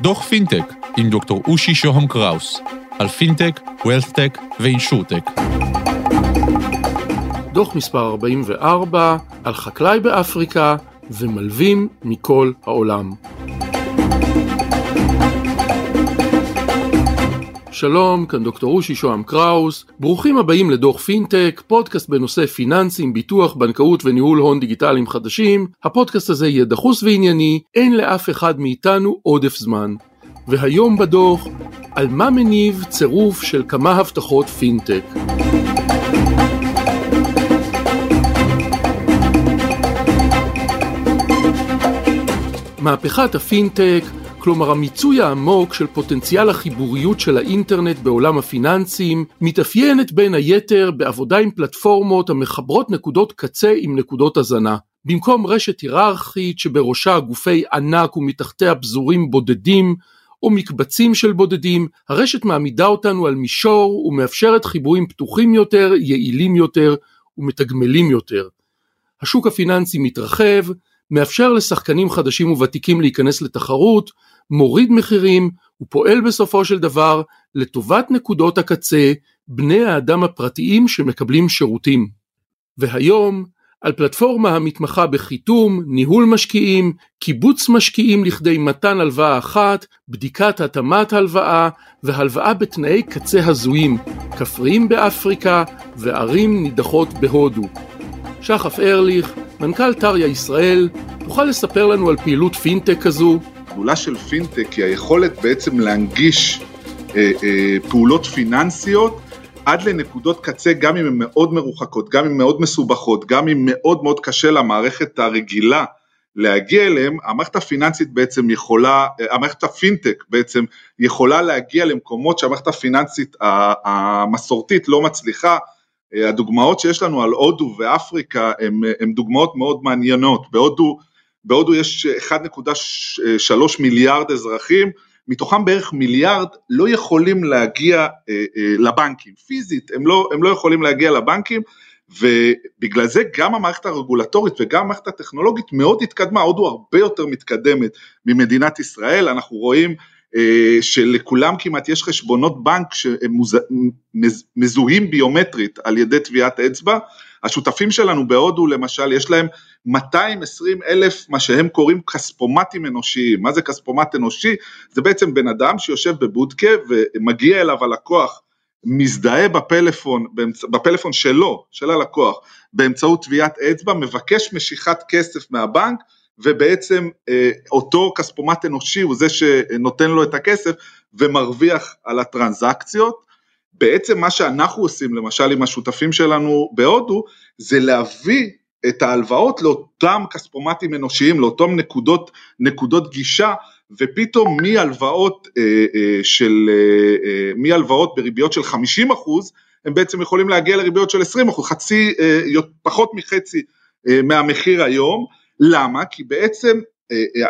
דוח פינטק עם דוקטור אושי שוהם קראוס על פינטק, WealthTech ו InsurTech. דוח מספר 44 על חקלאי באפריקה ומלווים מכל העולם. שלום, כאן דוקטור אושי שוהם קראוס, ברוכים הבאים לדוח פינטק, פודקאסט בנושא פיננסים, ביטוח, בנקאות וניהול הון דיגיטליים חדשים. הפודקאסט הזה יהיה דחוס וענייני, אין לאף אחד מאיתנו עודף זמן. והיום בדוח, על מה מניב צירוף של כמה הבטחות פינטק. מהפכת הפינטק, כלומר המיצוי העמוק של פוטנציאל החיבוריות של האינטרנט בעולם הפיננסים, מתאפיינת בין היתר בעבודה עם פלטפורמות המחברות נקודות קצה עם נקודות הזנה. במקום רשת היררכית שבראשה גופי ענק ומתחתיה פזורים בודדים, או מקבצים של בודדים, הרשת מעמידה אותנו על מישור ומאפשרת חיבורים פתוחים יותר, יעילים יותר ומתגמלים יותר. השוק הפיננסי מתרחב, מאפשר לשחקנים חדשים וותיקים להיכנס לתחרות, מוריד מחירים ופועל בסופו של דבר לטובת נקודות הקצה, בני האדם הפרטיים שמקבלים שירותים. והיום, על פלטפורמה המתמחה בחיתום, ניהול משקיעים, קיבוץ משקיעים לכדי מתן הלוואה אחת, בדיקת התאמת הלוואה והלוואה בתנאי קצה הזויים, כפריים באפריקה וערים נידחות בהודו. שחף ארליך, מנכ"ל טריה ישראל, תוכל לספר לנו על פעילות פינטק כזו? הגדולה של פינטק היא היכולת בעצם להנגיש אה, אה, פעולות פיננסיות עד לנקודות קצה גם אם הן מאוד מרוחקות, גם אם מאוד מסובכות, גם אם מאוד מאוד קשה למערכת הרגילה להגיע אליהם, המערכת הפיננסית בעצם יכולה, המערכת הפינטק בעצם יכולה להגיע למקומות שהמערכת הפיננסית המסורתית לא מצליחה, הדוגמאות שיש לנו על הודו ואפריקה הן דוגמאות מאוד מעניינות, בהודו, בהודו יש 1.3 מיליארד אזרחים, מתוכם בערך מיליארד לא יכולים להגיע אה, אה, לבנקים, פיזית הם לא, הם לא יכולים להגיע לבנקים ובגלל זה גם המערכת הרגולטורית וגם המערכת הטכנולוגית מאוד התקדמה, הודו הרבה יותר מתקדמת ממדינת ישראל, אנחנו רואים אה, שלכולם כמעט יש חשבונות בנק שהם מזוהים ביומטרית על ידי טביעת אצבע, השותפים שלנו בהודו למשל יש להם 220 אלף מה שהם קוראים כספומטים אנושיים, מה זה כספומט אנושי? זה בעצם בן אדם שיושב בבודקה ומגיע אליו הלקוח מזדהה בפלאפון, בפלאפון שלו, של הלקוח, באמצעות טביעת אצבע, מבקש משיכת כסף מהבנק ובעצם אה, אותו כספומט אנושי הוא זה שנותן לו את הכסף ומרוויח על הטרנזקציות. בעצם מה שאנחנו עושים למשל עם השותפים שלנו בהודו זה להביא את ההלוואות לאותם כספומטים אנושיים, לאותם נקודות, נקודות גישה ופתאום מהלוואות אה, אה, של, אה, אה מהלוואות בריביות של 50 אחוז הם בעצם יכולים להגיע לריביות של 20 אחוז, חצי, אה, פחות מחצי אה, מהמחיר היום, למה? כי בעצם אה, אה,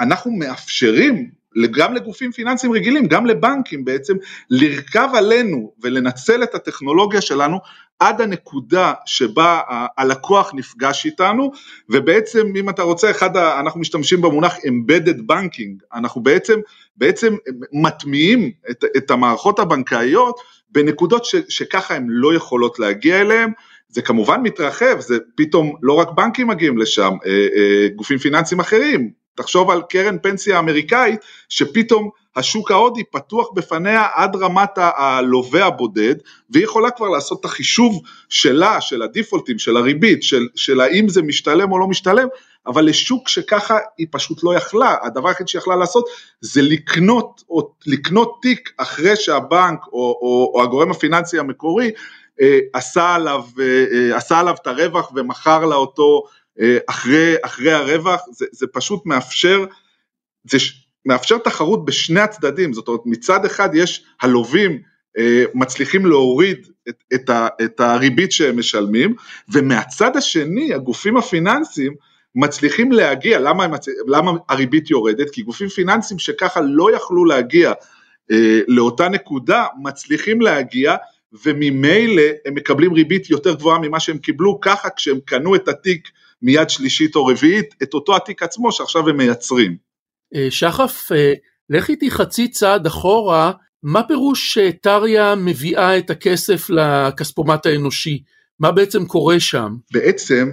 אנחנו מאפשרים גם לגופים פיננסיים רגילים, גם לבנקים בעצם, לרכב עלינו ולנצל את הטכנולוגיה שלנו עד הנקודה שבה הלקוח נפגש איתנו, ובעצם אם אתה רוצה, אחד, אנחנו משתמשים במונח embedded banking, אנחנו בעצם, בעצם מטמיעים את, את המערכות הבנקאיות בנקודות ש, שככה הן לא יכולות להגיע אליהן, זה כמובן מתרחב, זה פתאום לא רק בנקים מגיעים לשם, אה, אה, גופים פיננסיים אחרים, תחשוב על קרן פנסיה אמריקאית שפתאום השוק ההודי פתוח בפניה עד רמת הלווה הבודד והיא יכולה כבר לעשות את החישוב שלה, של הדיפולטים, של הריבית, של, של האם זה משתלם או לא משתלם, אבל לשוק שככה היא פשוט לא יכלה, הדבר היחיד שהיא יכלה לעשות זה לקנות, או, לקנות תיק אחרי שהבנק או, או, או הגורם הפיננסי המקורי עשה, עליו, אה, אה, עשה עליו את הרווח ומכר לה אותו אה, אחרי, אחרי הרווח, זה, זה פשוט מאפשר, זה מאפשר תחרות בשני הצדדים, זאת אומרת מצד אחד יש הלווים אה, מצליחים להוריד את, את, ה, את הריבית שהם משלמים, ומהצד השני הגופים הפיננסיים מצליחים להגיע, למה, מצ... למה הריבית יורדת? כי גופים פיננסיים שככה לא יכלו להגיע אה, לאותה נקודה, מצליחים להגיע וממילא הם מקבלים ריבית יותר גבוהה ממה שהם קיבלו, ככה כשהם קנו את התיק מיד שלישית או רביעית את אותו התיק עצמו שעכשיו הם מייצרים. אה, שחף, אה, לך איתי חצי צעד אחורה, מה פירוש שטריה מביאה את הכסף לכספומט האנושי? מה בעצם קורה שם? בעצם,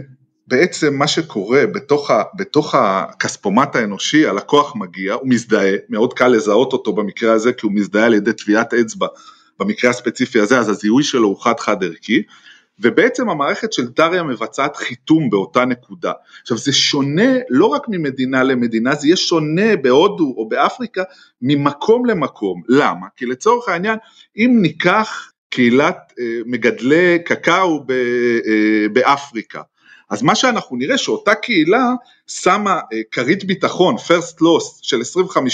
בעצם מה שקורה בתוך, ה, בתוך הכספומט האנושי, הלקוח מגיע, הוא מזדהה, מאוד קל לזהות אותו במקרה הזה כי הוא מזדהה על ידי טביעת אצבע במקרה הספציפי הזה, אז הזיהוי שלו הוא חד חד ערכי, ובעצם המערכת של טריה מבצעת חיתום באותה נקודה. עכשיו זה שונה לא רק ממדינה למדינה, זה יהיה שונה בהודו או באפריקה ממקום למקום. למה? כי לצורך העניין, אם ניקח קהילת אה, מגדלי קקאו אה, באפריקה, אז מה שאנחנו נראה שאותה קהילה שמה אה, כרית ביטחון, first loss של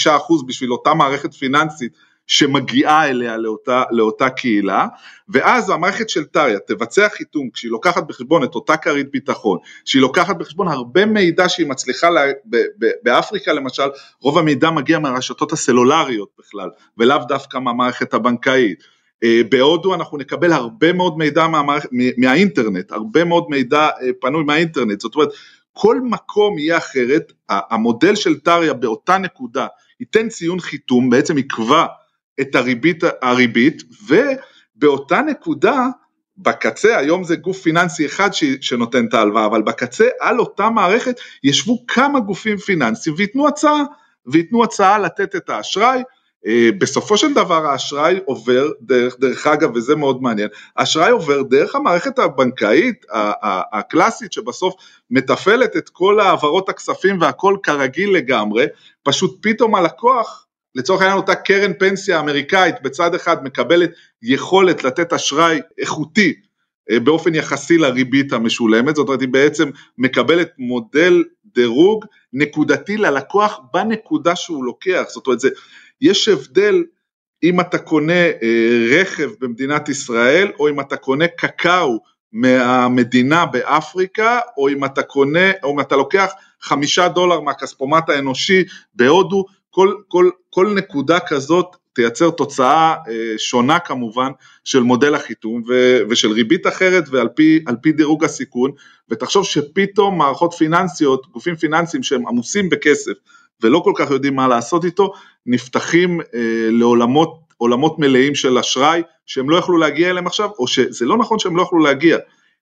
25% בשביל אותה מערכת פיננסית שמגיעה אליה לאותה, לאותה קהילה, ואז המערכת של טריה תבצע חיתום כשהיא לוקחת בחשבון את אותה כרית ביטחון, שהיא לוקחת בחשבון הרבה מידע שהיא מצליחה, לה, ב, ב, באפריקה למשל, רוב המידע מגיע מהרשתות הסלולריות בכלל, ולאו דווקא מהמערכת הבנקאית. אה, בהודו אנחנו נקבל הרבה מאוד מידע מהמערכת, מהאינטרנט, הרבה מאוד מידע אה, פנוי מהאינטרנט, זאת אומרת כל מקום יהיה אחרת, המודל של טריה באותה נקודה ייתן ציון חיתום, בעצם יקבע את הריבית, הריבית ובאותה נקודה בקצה, היום זה גוף פיננסי אחד ש, שנותן את ההלוואה, אבל בקצה על אותה מערכת ישבו כמה גופים פיננסיים וייתנו הצעה, וייתנו הצעה לתת את האשראי, אה, בסופו של דבר האשראי עובר דרך, דרך אגב וזה מאוד מעניין, האשראי עובר דרך המערכת הבנקאית הקלאסית שבסוף מתפעלת את כל העברות הכספים והכל כרגיל לגמרי, פשוט פתאום הלקוח לצורך העניין אותה קרן פנסיה אמריקאית בצד אחד מקבלת יכולת לתת אשראי איכותי אה, באופן יחסי לריבית המשולמת, זאת אומרת היא בעצם מקבלת מודל דירוג נקודתי ללקוח בנקודה שהוא לוקח, זאת אומרת זה, יש הבדל אם אתה קונה אה, רכב במדינת ישראל או אם אתה קונה קקאו מהמדינה באפריקה או אם אתה קונה או אם אתה לוקח חמישה דולר מהכספומט האנושי בהודו כל, כל, כל נקודה כזאת תייצר תוצאה אה, שונה כמובן של מודל החיתום ו, ושל ריבית אחרת ועל פי, פי דירוג הסיכון. ותחשוב שפתאום מערכות פיננסיות, גופים פיננסיים שהם עמוסים בכסף ולא כל כך יודעים מה לעשות איתו, נפתחים אה, לעולמות עולמות מלאים של אשראי שהם לא יכלו להגיע אליהם עכשיו, או שזה לא נכון שהם לא יכלו להגיע,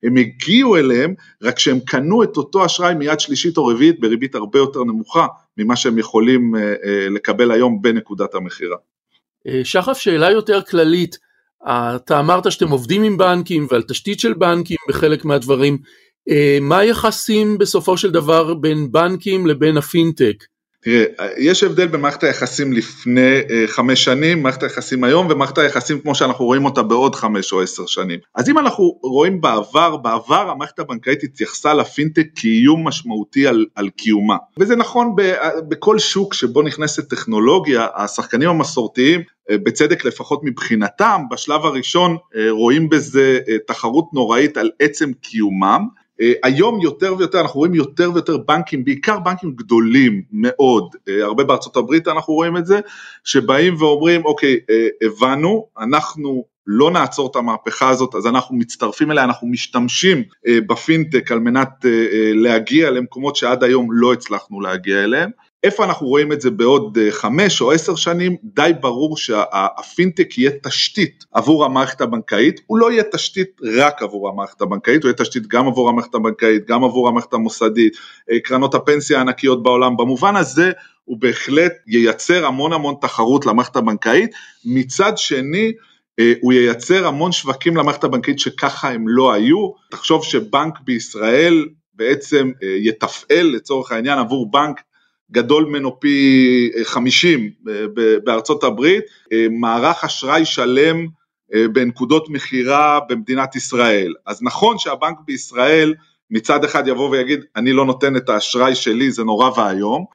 הם הגיעו אליהם, רק שהם קנו את אותו אשראי מיד שלישית או רביעית בריבית הרבה יותר נמוכה ממה שהם יכולים אה, אה, לקבל היום בנקודת המכירה. אה, שחף, שאלה יותר כללית, אתה אמרת שאתם עובדים עם בנקים ועל תשתית של בנקים בחלק מהדברים, מה היחסים בסופו של דבר בין בנקים לבין הפינטק? תראה, יש הבדל במערכת היחסים לפני אה, חמש שנים, מערכת היחסים היום ומערכת היחסים כמו שאנחנו רואים אותה בעוד חמש או עשר שנים. אז אם אנחנו רואים בעבר, בעבר המערכת הבנקאית התייחסה לפינטק כאיום משמעותי על, על קיומה. וזה נכון ב, בכל שוק שבו נכנסת טכנולוגיה, השחקנים המסורתיים אה, בצדק לפחות מבחינתם, בשלב הראשון אה, רואים בזה תחרות נוראית על עצם קיומם, אה, היום יותר ויותר אנחנו רואים יותר ויותר בנקים, בעיקר בנקים גדולים מאוד, אה, הרבה בארצות הברית אנחנו רואים את זה, שבאים ואומרים אוקיי אה, הבנו, אנחנו לא נעצור את המהפכה הזאת אז אנחנו מצטרפים אליה, אנחנו משתמשים בפינטק על מנת להגיע למקומות שעד היום לא הצלחנו להגיע אליהם איפה אנחנו רואים את זה בעוד אה, חמש או עשר שנים, די ברור שהפינטק יהיה תשתית עבור המערכת הבנקאית, הוא לא יהיה תשתית רק עבור המערכת הבנקאית, הוא יהיה תשתית גם עבור המערכת הבנקאית, גם עבור המערכת המוסדית, אה, קרנות הפנסיה הענקיות בעולם, במובן הזה הוא בהחלט ייצר המון המון תחרות למערכת הבנקאית, מצד שני אה, הוא ייצר המון שווקים למערכת הבנקאית שככה הם לא היו, תחשוב שבנק בישראל בעצם יתפעל לצורך העניין עבור בנק גדול ממנו פי 50 אה, בארצות הברית, אה, מערך אשראי שלם אה, בנקודות מכירה במדינת ישראל. אז נכון שהבנק בישראל מצד אחד יבוא ויגיד אני לא נותן את האשראי שלי זה נורא ואיום,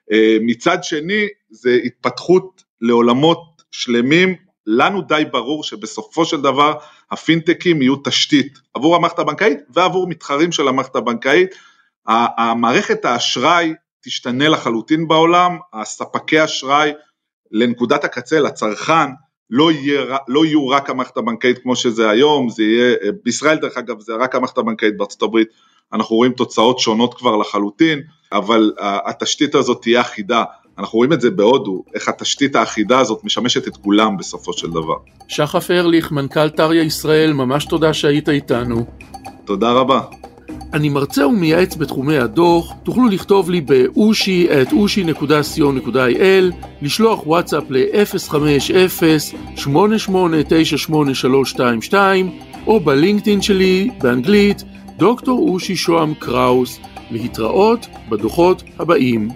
מצד שני זה התפתחות לעולמות שלמים, לנו די ברור שבסופו של דבר הפינטקים יהיו תשתית עבור המערכת הבנקאית ועבור מתחרים של המערכת הבנקאית, המערכת האשראי תשתנה לחלוטין בעולם, הספקי אשראי לנקודת הקצה, לצרכן, לא, יהיה, לא יהיו רק המערכת הבנקאית כמו שזה היום, זה יהיה, בישראל דרך אגב זה רק המערכת הבנקאית, בארצות הברית אנחנו רואים תוצאות שונות כבר לחלוטין, אבל התשתית הזאת תהיה אחידה. אנחנו רואים את זה בהודו, איך התשתית האחידה הזאת משמשת את כולם בסופו של דבר. שחף ארליך, מנכ"ל טריה ישראל, ממש תודה שהיית איתנו. תודה רבה. אני מרצה ומייעץ בתחומי הדוח, תוכלו לכתוב לי באושי את אושי.co.il, לשלוח וואטסאפ ל-050-88983322 או בלינקדאין שלי באנגלית דוקטור אושי שוהם קראוס, להתראות בדוחות הבאים.